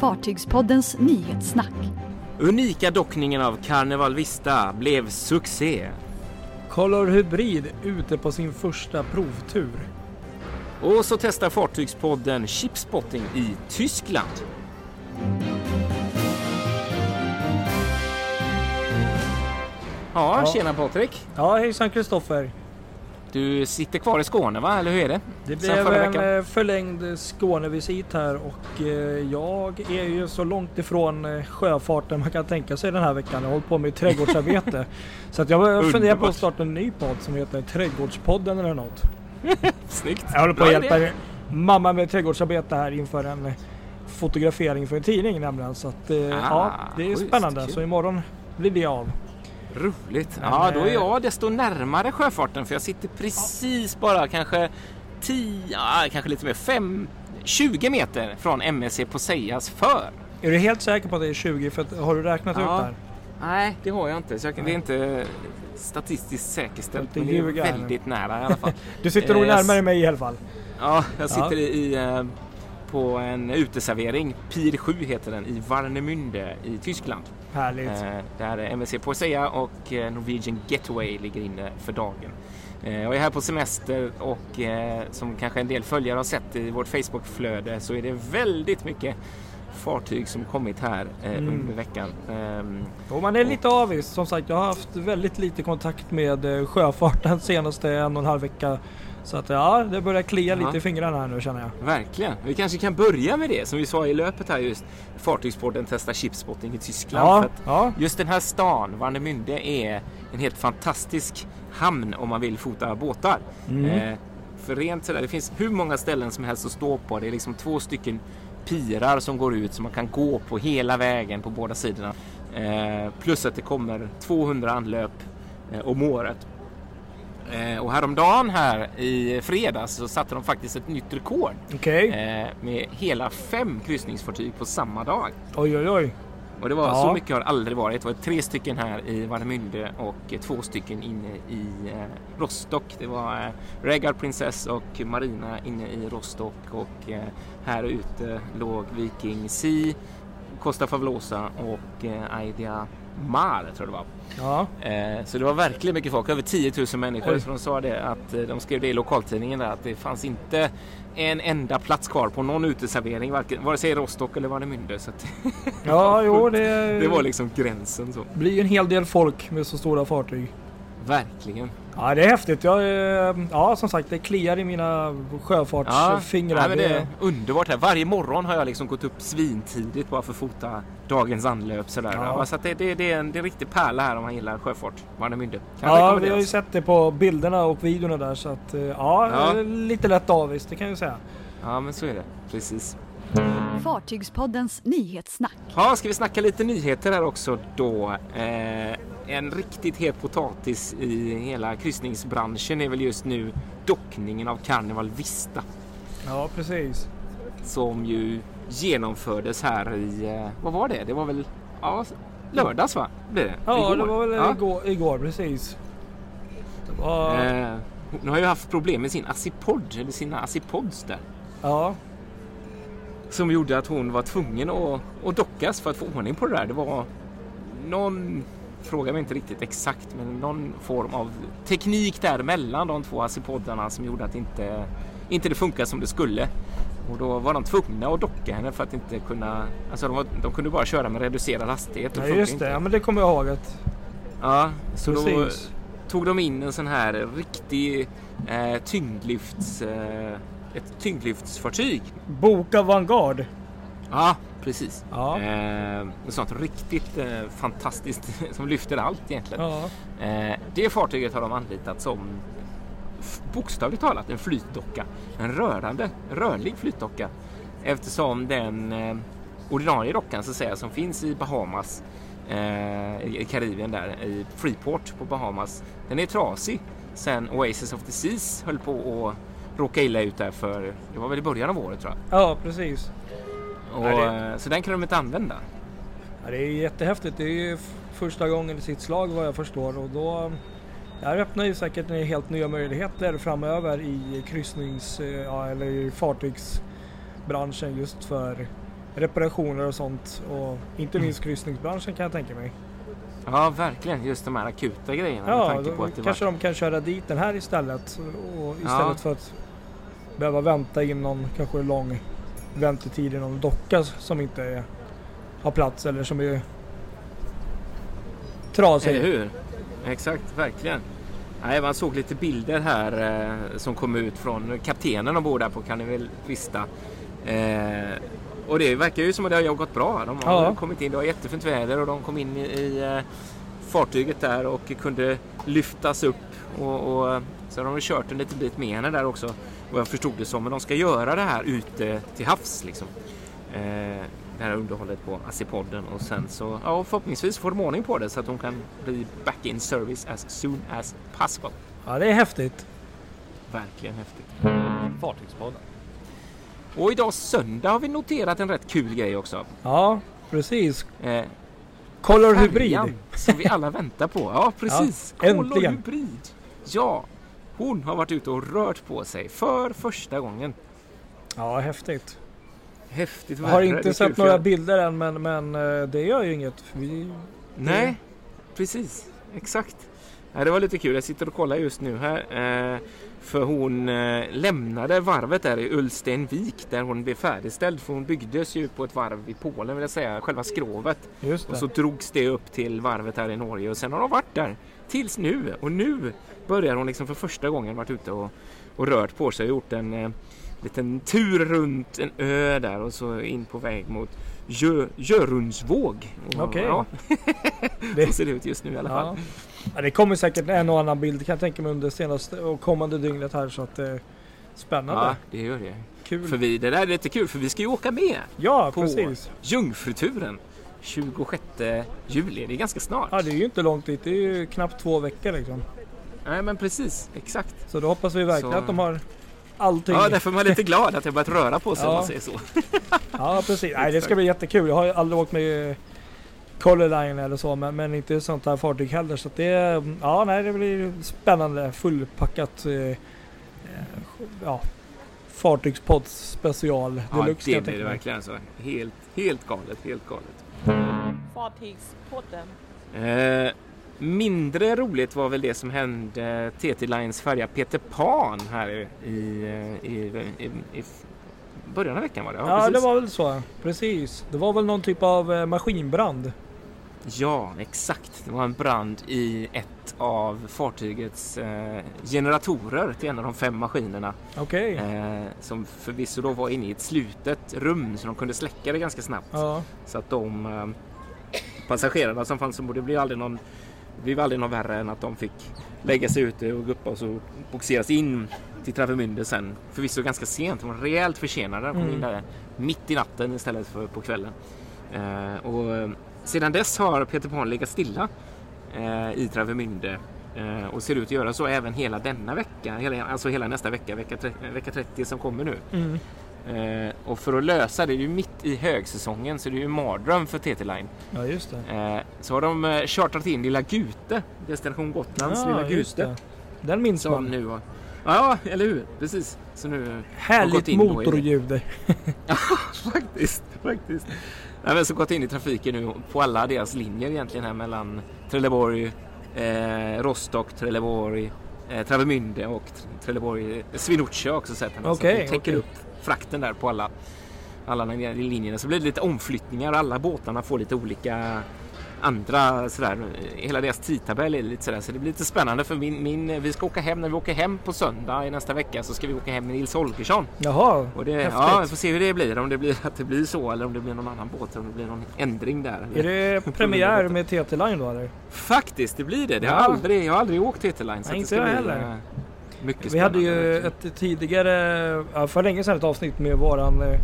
Fartygspoddens nyhetssnack. Unika dockningen av Carnival Vista blev succé. Color Hybrid ute på sin första provtur. Och så testar Fartygspodden chipspotting i Tyskland. Ja, Ja. tjena Patrik. Ja, hejsan Kristoffer. Du sitter kvar i Skåne va, eller hur är det? Det blev en eh, förlängd Skånevisit här och eh, jag är ju så långt ifrån eh, sjöfarten man kan tänka sig den här veckan. Jag hållit på med trädgårdsarbete. så att jag funderar på att starta en ny podd som heter Trädgårdspodden eller något. Snyggt. Jag håller på att hjälpa mamma med trädgårdsarbete här inför en fotografering för en tidning nämligen. Så att, eh, ja, det är schysst, spännande. kul. Så imorgon blir det av. Roligt. Ja, då är eh, jag desto närmare sjöfarten för jag sitter precis bara kanske 10, ja, kanske lite mer, 5, 20 meter från MSC Poseias för. Är du helt säker på att det är 20? För att, har du räknat ut Ja. det här? Nej, det har jag inte. Så jag, kan- det är inte statistiskt säkerställt. Men det är väldigt nära i alla fall. Du sitter nog Eh, jag närmare mig i alla fall. Ja, jag sitter Ja. i, eh, på en uteservering. Pir 7 heter den i Warnemünde i Tyskland. Härligt. Eh, där MSC Poesia och eh, Norwegian Getaway ligger inne för dagen. Eh, jag är här på semester och eh, som kanske en del följare har sett i vårt Facebookflöde så är det väldigt mycket fartyg som kommit här eh, Mm. under veckan. Ehm, Och man är lite avis. Som sagt, jag har haft väldigt lite kontakt med eh, sjöfarten senaste en och en halv vecka. Så att ja, det börjar klia Ja. lite i fingrarna här nu känner jag. Verkligen. Vi kanske kan börja med det som vi sa i löpet här just. Fartygspodden testar chipspotting i Tyskland. Ja, ja. Just den här stan, Warnemünde, är en helt fantastisk hamn om man vill fota båtar. Mm. Eh, för rent sådär, det finns hur många ställen som helst att stå på. Det är liksom två stycken pirar som går ut som man kan gå på hela vägen på båda sidorna. Eh, plus att det kommer 200 anlöp eh, om året. Eh, och häromdagen här i fredags så satte de faktiskt ett nytt rekord Okej. eh, med hela fem kryssningsfartyg på samma dag. Oj, oj, oj. Och det var Ja. så mycket har aldrig varit. Det var tre stycken här i Warnemünde och två stycken inne i eh, Rostock. Det var eh, Regard Princess och Marina inne i Rostock och eh, här ute låg Viking Sea, Costa Favolosa och Aidia Mar tror jag det var. Ja. Eh, så det var verkligen mycket folk, över 10 000 människor. Oj. Så de sa det att eh, de skrev det i lokaltidningen där att det fanns inte en enda plats kvar på någon uteservering, varken, vare sig i Rostock eller Warnemünde. Så att Ja, jo, det, det var liksom gränsen så. blir ju en hel del folk med så stora fartyg. Verkligen. Ja, det är häftigt. Jag, eh, ja, som sagt, det kliar i mina sjöfartsfingrar. nej, men det är underbart här. Varje morgon har jag liksom gått upp svintidigt bara för att fota dagens anlöp sådär. Ja. Ja. Så att det, det, det, är en, det är en riktig pärla här om man gillar sjöfart. Warnemünde. Kan Ja, vi har ju sett det på bilderna och videorna där så att eh, ja, Ja. lite lätt avis, det kan jag säga. Ja, men så är det. Precis. Fartygspoddens nyhetssnack. Ja, ska vi snacka lite nyheter här också då? Eh, en riktigt het potatis i hela kryssningsbranschen är väl just nu dockningen av Carnival Vista Ja, precis. som ju genomfördes här i, eh, vad var det? Det var väl ja, lördags va? Blir det? Ja, Igår. det var väl Ja. igår, igår, precis. Var, Eh, hon har ju haft problem med sin Assipod, eller sina Assipods där. ja, Som gjorde att hon var tvungen att, att dockas för att få ordning på det där. Det var någon, fråga mig inte riktigt exakt, men någon form av teknik där mellan de två Assipoddarna som gjorde att inte, inte det funkar som det skulle. Och då var de tvungna att docka henne för att inte kunna, alltså de, var, de kunde bara köra med reducerad hastighet. ja just inte. det. Ja, men det kommer jag ihåg. Att, Ja, så då precis. tog de in en sån här riktig eh, tyngdlyfts, eh, ett tyngdlyftsfartyg. Boka Vanguard. Ja, precis. Ja. Eh, sånt riktigt eh, fantastiskt som lyfter allt egentligen. Ja. Eh, det fartyget har de anlitat som bokstavligt talat en flytdocka. En rörande, rörlig flytdocka. Eftersom den eh, ordinarie dockan så att säga som finns i Bahamas eh, i Karibien där i Freeport på Bahamas. Den är trasig sen Oasis of the Seas höll på att råka illa ut där för det var väl i början av året tror jag. ja, precis. Och, det- eh, Så den kan de inte använda. Ja, det är jättehäftigt. Det är ju första gången i sitt slag vad jag förstår och då det här öppnar ju säkert helt nya möjligheter framöver i kryssnings eh, ja, eller i fartygsbranschen just för reparationer och sånt. Och inte Mm. minst kryssningsbranschen kan jag tänka mig. Ja, verkligen. Just de här akuta grejerna. Ja, då på att det kanske var... de kan köra dit den här istället. Och istället Ja. för att behöva vänta in någon kanske lång väntetid i någon docka som inte är, har plats eller som är trasig. Eller hur? Exakt, verkligen. Nej, man såg lite bilder här eh, som kom ut från kaptenen ombord där på kan ni väl vista. Eh, och det verkar ju som att det har gått bra. De har Ja. kommit in, det var jättefint väder och de kom in i, eh, fartyget där och kunde lyftas upp. Och, och, så har de kört en liten bit med henne där också, vad jag förstod det som. Men de ska göra det här ute till havs liksom. Eh, det här underhållet på Asipodden och sen så ja, förhoppningsvis får de ordning på det så att de kan bli back in service as soon as possible. Ja, det är häftigt. Verkligen häftigt. Fartygspodden. Och idag söndag har vi noterat en rätt kul grej också. Ja, precis. Eh, Color Hybrid. som vi alla väntar på. Ja, precis. Ja, Color. Hybrid. Ja, hon har varit ute och rört på sig för första gången. Ja, häftigt. Häftigt Jag har inte sett några bilder än men, men eh, det gör ju inget. Vi, Nej, precis. Exakt. Ja, det var lite kul. Jag sitter och kollar just nu här. För hon eh, lämnade varvet där i Ulstenvik där hon blev färdigställd. För hon byggdes ju på ett varv i Polen vill jag säga. Själva skrovet. Och så drogs det upp till varvet här i Norge. Och sen har de varit där tills nu. Och nu börjar hon liksom för första gången varit ute och, och rört på sig. Och gjort en eh, liten tur runt en ö där och så in på väg mot Jö, Jörundsvåg. Okej. Ja, Det- ser det ut just nu i alla fall. Ja. Ja, det kommer säkert en och annan bild kan jag tänka mig under senaste och kommande dygnet här så att det är spännande. Ja, det gör det. Kul. För vi, det där är lite kul för vi ska ju åka med ja, på precis. Jungfruturen 26 juli. Det är ganska snart. Ja, det är ju inte långt dit. Det är ju knappt två veckor liksom. Nej men precis, exakt. Så då hoppas vi verkligen Så- att de har allting. Ja, därför är man lite glad att det börjat röra på sig om Ja. man säger så. Ja, precis. Nej, det ska bli jättekul. Jag har ju aldrig åkt med Color Line eller så, men, men inte sånt här fartyg heller. Så att det, ja, nej, det blir spännande. Fullpackat. Eh, eh, ja, fartygspodd special Ja, deluxe. kan det blir det verkligen så. Helt, helt galet, helt galet. Fartygspodden. Eh, mindre roligt var väl det som hände TT Lines färja Peter Pan här i, i, i, i, början av veckan var det? Ja, precis. det var väl så. Precis. Det var väl någon typ av eh, maskinbrand. Ja, exakt. Det var en brand i ett av fartygets eh, generatorer till en av de fem maskinerna. Okej. Eh, som förvisso då var inne i ett slutet rum så de kunde släcka det ganska snabbt. Ja. Så att de eh, passagerarna som fanns ombord, det blev aldrig någon det blev aldrig något värre än att de fick lägga sig ute och gå upp och så boxeras in till Travemünde sen. Förvisso ganska sent, de var rejält försenade. De kom Mm. in där mitt i natten istället för på kvällen. Eh, och eh, sedan dess har Peter Pan legat stilla eh, i Travemünde eh, och ser ut att göra så även hela denna vecka, hela, alltså hela nästa vecka, vecka, tre, vecka 30 som kommer nu. Mm. Eh, och för att lösa det, det är ju mitt i högsäsongen så det är ju en mardröm för TT Line. ja, just det. Eh, så har de eh, chartrat in Lilla Gute, Destination Gotlands Lilla just Gute. Den minns man. nu har... Ja, eller hur? Precis. Så nu... Härligt motorljud. faktiskt, faktiskt. Nej, men så gått in i trafiken nu på alla deras linjer egentligen här mellan Trelleborg, eh, Rostock, Trelleborg, eh, Travemünde och Trelleborg, Swinoujscie har jag också sett. henne. så Okej, att de täcker okej. upp frakten där på alla, alla linjerna. Så blir det lite omflyttningar alla båtarna får lite olika andra sådär. Hela deras tidtabell är lite sådär. Så det blir lite spännande för min, min, vi ska åka hem när vi åker hem på söndag i nästa vecka så ska vi åka hem med Nils Holgersson. Jaha, Och det, häftigt. ja, vi får se hur det blir. Om det blir att det blir så eller om det blir någon annan båt. Om det blir någon ändring där. Är det premiär med TT Line då eller? Faktiskt, det blir det. det har Ja. aldrig, jag har aldrig åkt TT-line. så Nej, inte jag heller. eh, Mycket Vi hade ju ett tidigare, för länge sedan ett avsnitt med våran eh,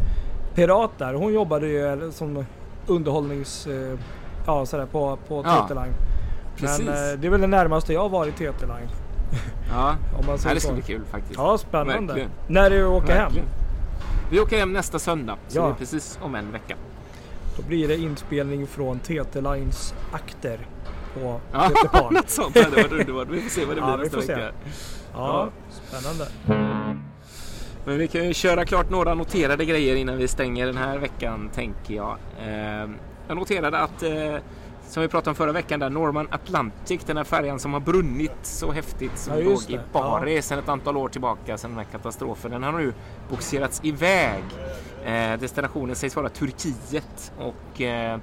pirat där. Hon jobbade ju eh, som underhållnings, ja sådär på, på Ja, TT Line. Precis. Men eh, det är väl det närmaste jag har varit TT Line. ja. Om man säger det ska så. bli kul faktiskt. Ja, spännande. Verkligen. När du åker hem, Verkligen. Vi åker hem nästa söndag. Så Ja. det är precis om en vecka. då blir det inspelning från TT Lines akter på Ja, TT Pan. något sånt hade varit underbart. Vi får se vad det Ja, blir nästa vecka. Ja, spännande. Men vi kan ju köra klart några noterade grejer innan vi stänger den här veckan tänker jag. Jag noterade att eh, som vi pratade om förra veckan där Norman Atlantic, den här färjan som har brunnit så häftigt som Ja, låg i. Bari Ja. sedan ett antal år tillbaka sedan den här katastrofen. Den har nu boxerats iväg. Eh, destinationen sägs vara Turkiet och eh,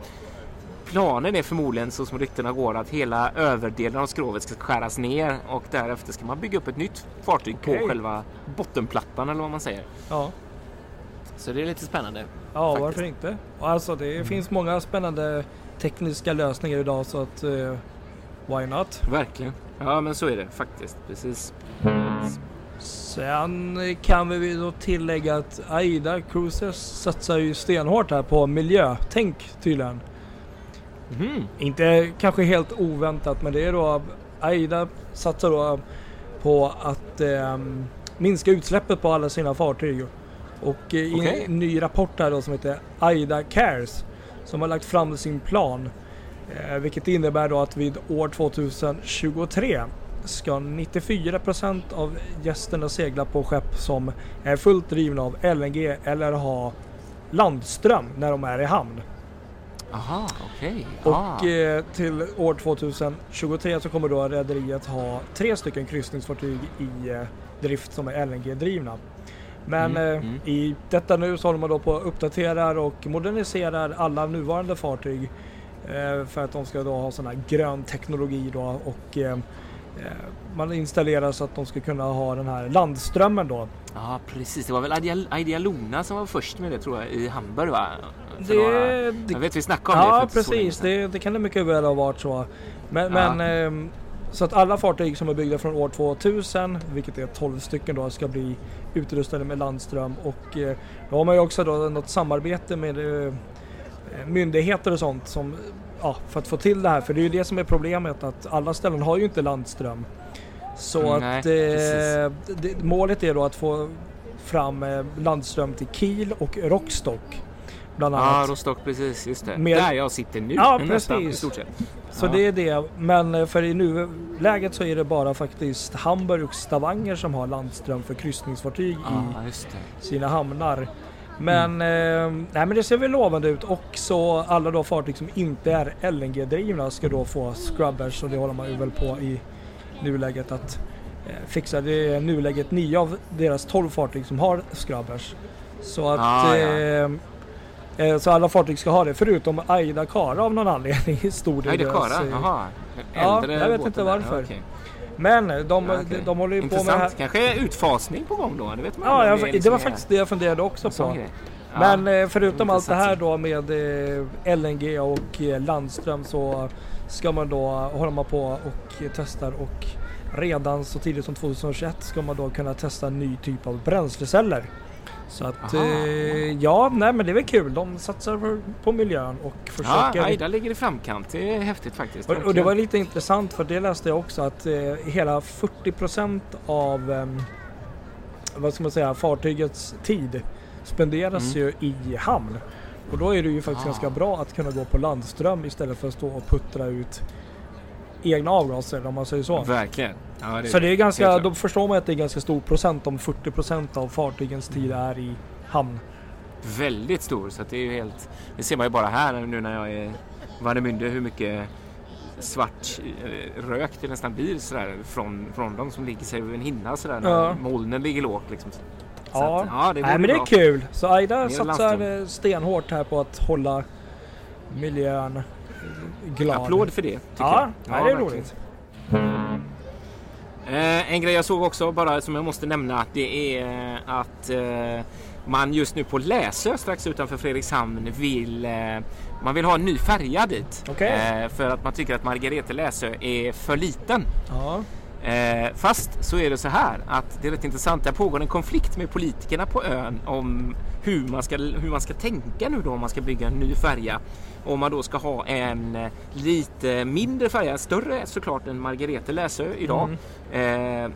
planen är förmodligen så som ryktena går att hela överdelen av skrovet ska skäras ner och därefter ska man bygga upp ett nytt fartyg Okej. på själva bottenplattan eller vad man säger. Ja, Så det är lite spännande. Ja Faktiskt. varför inte? Alltså det finns många spännande tekniska lösningar idag så att eh, why not? Verkligen. Ja men så är det faktiskt. Precis. Sen kan vi då tillägga att Aida Cruises satsar ju stenhårt här på miljötänk tydligen. Mhm. Inte kanske helt oväntat men det är då Aida satsar då på att ehm, minska utsläppet på alla sina fartyg. Och eh, i Okej. en ny rapport här då som heter Aida Cares som har lagt fram sin plan. Eh, vilket innebär då att vid år 2023 ska 94% av gästerna segla på skepp som är fullt drivna av LNG eller ha landström när de är i hamn. Aha, okej. Och Ah. eh, till år 2023 så kommer då rederiet ha tre stycken kryssningsfartyg i eh, drift som är LNG-drivna. Men Mm, eh, mm. i detta nu så håller man då på att uppdaterar och moderniserar alla nuvarande fartyg eh, för att de ska då ha sån här grön teknologi då och eh, eh, man installerar så att de ska kunna ha den här landströmmen då. Ja, precis. Det var väl Idea- Idealuna som var först med det tror jag i Hamburg va? För Det, några- det Jag vet vi snackade om det Ja så länge precis, det, det kan det mycket väl ha varit så. Men, Ja. men ehm, så att alla fartyg som är byggda från år 2000, vilket är 12 stycken då, ska bli utrustade med landström och eh, då har man ju också då något samarbete med eh, myndigheter och sånt som ja, för att få till det här. För det är ju det som är problemet att alla ställen har ju inte landström. Så Mm, att nej, eh, det, målet är då att få fram eh, landström till Kiel och Rockstock. Bland annat. Ja, Rostock precis. Just det. Med- Där jag sitter nu. Ja, nästan, precis. I stort sett. Så Ja. det är det. Men eh, för i nuläget så är det bara faktiskt Hamburg och Stavanger som har landström för kryssningsfartyg i Ja, det. sina hamnar. Men, Mm. eh, nej, men det ser väl lovande ut och så alla då fartyg som inte är LNG-drivna ska då få scrubbers och det håller man ju väl på i nuläget att eh, fixa. Det är nuläget nio av deras 12 fartyg som har scrubbers. Så att Ah, ja. eh, så alla fartyg ska ha det förutom Aida Kara av någon anledning. Stor det är deras, Kara. eh, Jaha. Ja, jag vet inte varför. Men de, Ja, de, okej. de håller ju på med Intressant. det. Kanske utfasning på gång då? Det vet man Ja, jag, det liksom var är faktiskt det jag funderade också på. Ja. Men eh, förutom allt det intressant. här då med eh, LNG och eh, landström så ska man då hålla man på och testar och redan så tidigt som 2021 ska man då kunna testa en ny typ av bränsleceller. Så att eh, ja, nej men det är väl kul. De satsar på, miljön och Ja, försöker Aida ligger i framkant. Det är häftigt faktiskt. och, och det var lite intressant för det läste jag också att eh, hela 40% av ehm, vad ska man säga, fartygets tid spenderas Mm. ju i hamn. Och då är det ju faktiskt Ah. ganska bra att kunna gå på landström istället för att stå och puttra ut egna avgaser om man säger så. Verkligen. Ja, det Så det är ganska, då förstår man att det är ganska stor procent om 40% av fartygens tid är i hamn. väldigt stor. Så det är ju helt... Det ser man ju bara här nu när jag är Warnemünde hur mycket svart eh, rök det nästan blir sådär från, från dem som ligger sig över en hinna sådär när Ja. molnen ligger lågt liksom. Ja, att, ja det Nej men det bra. är kul. Så Aida satsar stenhårt här på att hålla miljön glad. Applåd för det. Ja, jag. nej, det är verkligen. roligt. Eh, en grej jag såg också bara som jag måste nämna det är att eh, man just nu på Läsö strax utanför Fredrikshamn vill eh, man vill ha en ny färja dit. Okej. Eh, för att man tycker att Margarete Läsö är för liten. Ja. Eh, fast så är det så här att det är rätt intressant. Det pågår en konflikt med politikerna på ön om hur man ska, hur man ska tänka nu då om man ska bygga en ny färja. Om man då ska ha en eh, lite mindre färja, större såklart än Margarete Läsö idag. Eh,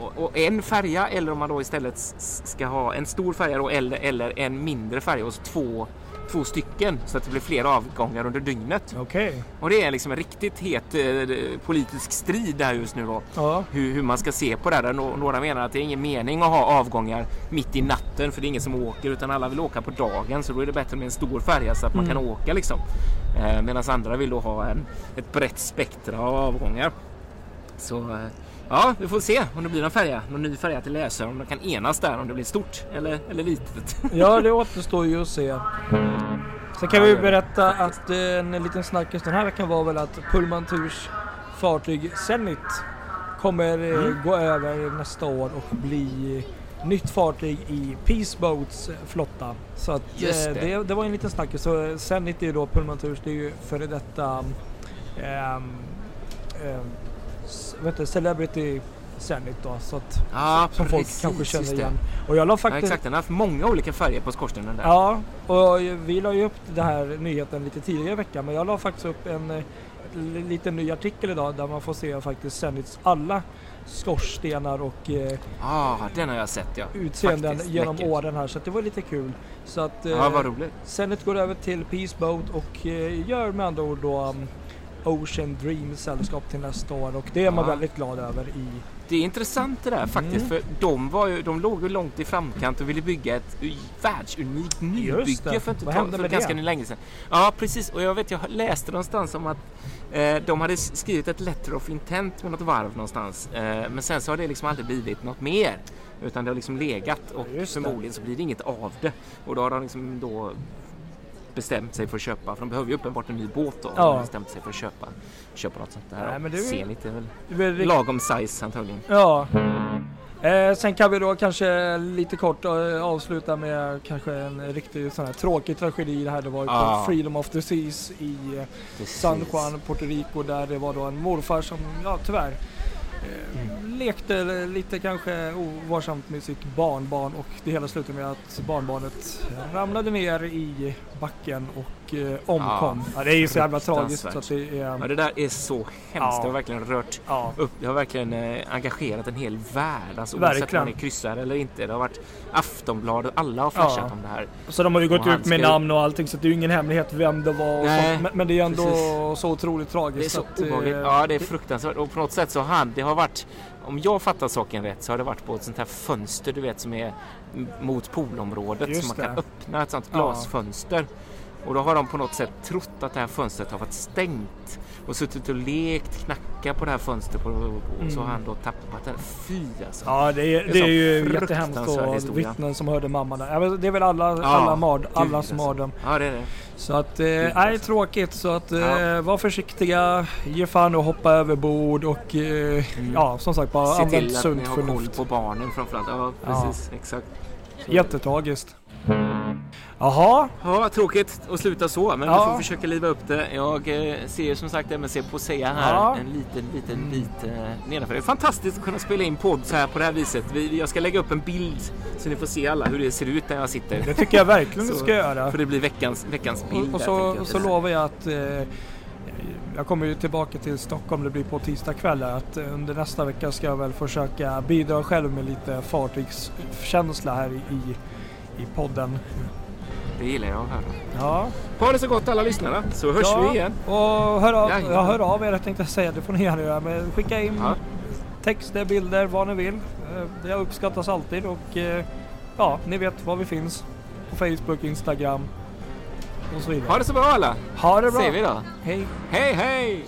och, och en färja eller om man då istället ska ha en stor färja då, eller, eller en mindre färja och två, två stycken så att det blir fler avgångar under dygnet. Okej. Och det är liksom en riktigt het eh, politisk strid där just nu då. Ja. Hur, hur man ska se på det här. Nå- Några menar att det är ingen mening att ha avgångar mitt i natten för det är ingen som åker utan alla vill åka på dagen så då är det bättre med en stor färja så att man Mm. kan åka liksom. Eh, Medan andra vill då ha en, ett brett spektra av avgångar. Så eh, ja, vi får se om det blir någon färja, någon ny färja till Läsö, om de kan enas där, om det blir stort eller, eller litet. ja, det återstår ju att se. Sen kan vi berätta att eh, en liten snackis den här veckan var väl att Pullman Tours fartyg Zenit kommer eh, Mm. gå över nästa år och bli nytt fartyg i Peace Boats eh, flotta. Så att eh, det. det, det var en liten snackis. Så eh, Zenit är ju då Pullman Tours, det är ju före detta ehm, ehm, heter det, Celebrity Zenit då. Så att, Ja, som folk kanske känner igen. Och jag la Ja, faktiskt exakt, den har haft många olika färger på skorstenen där. Ja, och vi la ju upp den här nyheten lite tidigare i veckan men jag la faktiskt upp en eh, li- liten ny artikel idag där man får se faktiskt Zenits alla skorstenar och eh, ah, den har jag sett ja. utseenden Faktiskt genom läckert. åren här så det var lite kul. Så att eh, Ja, vad roligt. Zenit går över till Peace Boat och eh, gör med andra ord då um, Ocean Dream sällskap till nästa år och det är man Ja. väldigt glad över i Det är intressant det där faktiskt Mm. för de, var ju, de låg ju långt i framkant och ville bygga ett världsunikt nybygge för, inte Vad ta, för ganska det? länge sedan. Ja precis och jag vet jag läste någonstans om att eh, de hade skrivit ett letter of intent med något varv någonstans eh, men sen så har det liksom aldrig blivit något mer utan det har liksom legat och förmodligen så blir det inget av det och då har de liksom då bestämt sig för att köpa, för de behöver ju uppenbart en ny båt då. Ja. De har bestämt sig för att köpa, köpa något sånt där. Nej, men det är väl- Zenit är väl Det lagom size antagligen. Ja. Eh, sen kan vi då kanske lite kort eh, avsluta med kanske en riktigt sån här tråkig tragedi. Det här det var ju på Ja. Freedom of the Seas i eh, Precis. San Juan, Puerto Rico där det var då en morfar som, ja tyvärr, Eh, lekte lite kanske ovarsamt med sitt barnbarn och det hela slutade med att barnbarnet ramlade ner i backen och eh, omkom. Ja, det är ju så jävla tragiskt så att det Ja, är... det där är så hemskt. Ja. Det har verkligen rört Ja, upp. Det har verkligen eh, engagerat en hel värld. Alltså, oavsett om man är kryssare eller inte. Det har varit Aftonbladet. Alla har flashat Ja. om det här. Så de har ju gått han ut med namn och allting så det är ju ingen hemlighet vem det var. Men, men det är ändå precis. så otroligt tragiskt. Det är så att, eh. Ja, det är fruktansvärt. Och på något sätt så har det har varit, om jag fattar saken rätt, så har det varit på ett sånt här fönster, du vet, som är mot poolområdet. Just så man kan öppna ett sånt Ja. Och då har de på något sätt trott att det här fönstret har varit stängt och suttit och lekt, knackat på det här fönstret och, och så har Mm. han då tappat den. Fy alltså. Ja, det är, Det är det är ju jättehemskt och vittnen som hörde mamma där. Ja, Det är väl alla, Ja, alla mard, gud, allas alltså. mardröm. Ja, det är det. Så att, eh, nej alltså. tråkigt. Så att, eh, Ja. var försiktiga, ge fan och hoppa över bord och eh, Mm. ja, som sagt bara Se använd till att sunt ni har koll förnuft. på barnen framförallt. Ja, precis. Exakt. Så- Jättetragiskt. Jaha, Ja, tråkigt att sluta så, men Ja. vi får försöka liva upp det. Jag eh, ser som sagt MSC på säga här Ja. en liten, liten bit eh, nedanför. Det är fantastiskt att kunna spela in podd så här på det här viset. Vi, jag ska lägga upp en bild så ni får se alla hur det ser ut när jag sitter. det tycker jag verkligen du ska göra. För det blir veckans, veckans bild. Och, och där, så, jag. så lovar jag att eh, jag kommer ju tillbaka till Stockholm, det blir på tisdag kväll. Att eh, under nästa vecka ska jag väl försöka bidra själv med lite fartygskänsla här i, i podden. Det gillar jag att höra. Ja, Ha det så gott alla lyssnare, så hörs ja, vi igen. Och hör av, jag hör av er tänkte jag säga, det får ni gärna göra. Men skicka in Ja. texter, bilder, vad ni vill. Eh, Det uppskattas alltid och eh, ja, ni vet var vi finns. På Facebook, Instagram och så vidare. Ha det så bra alla, Ha det bra! säger vi då. Hej! Hej hej!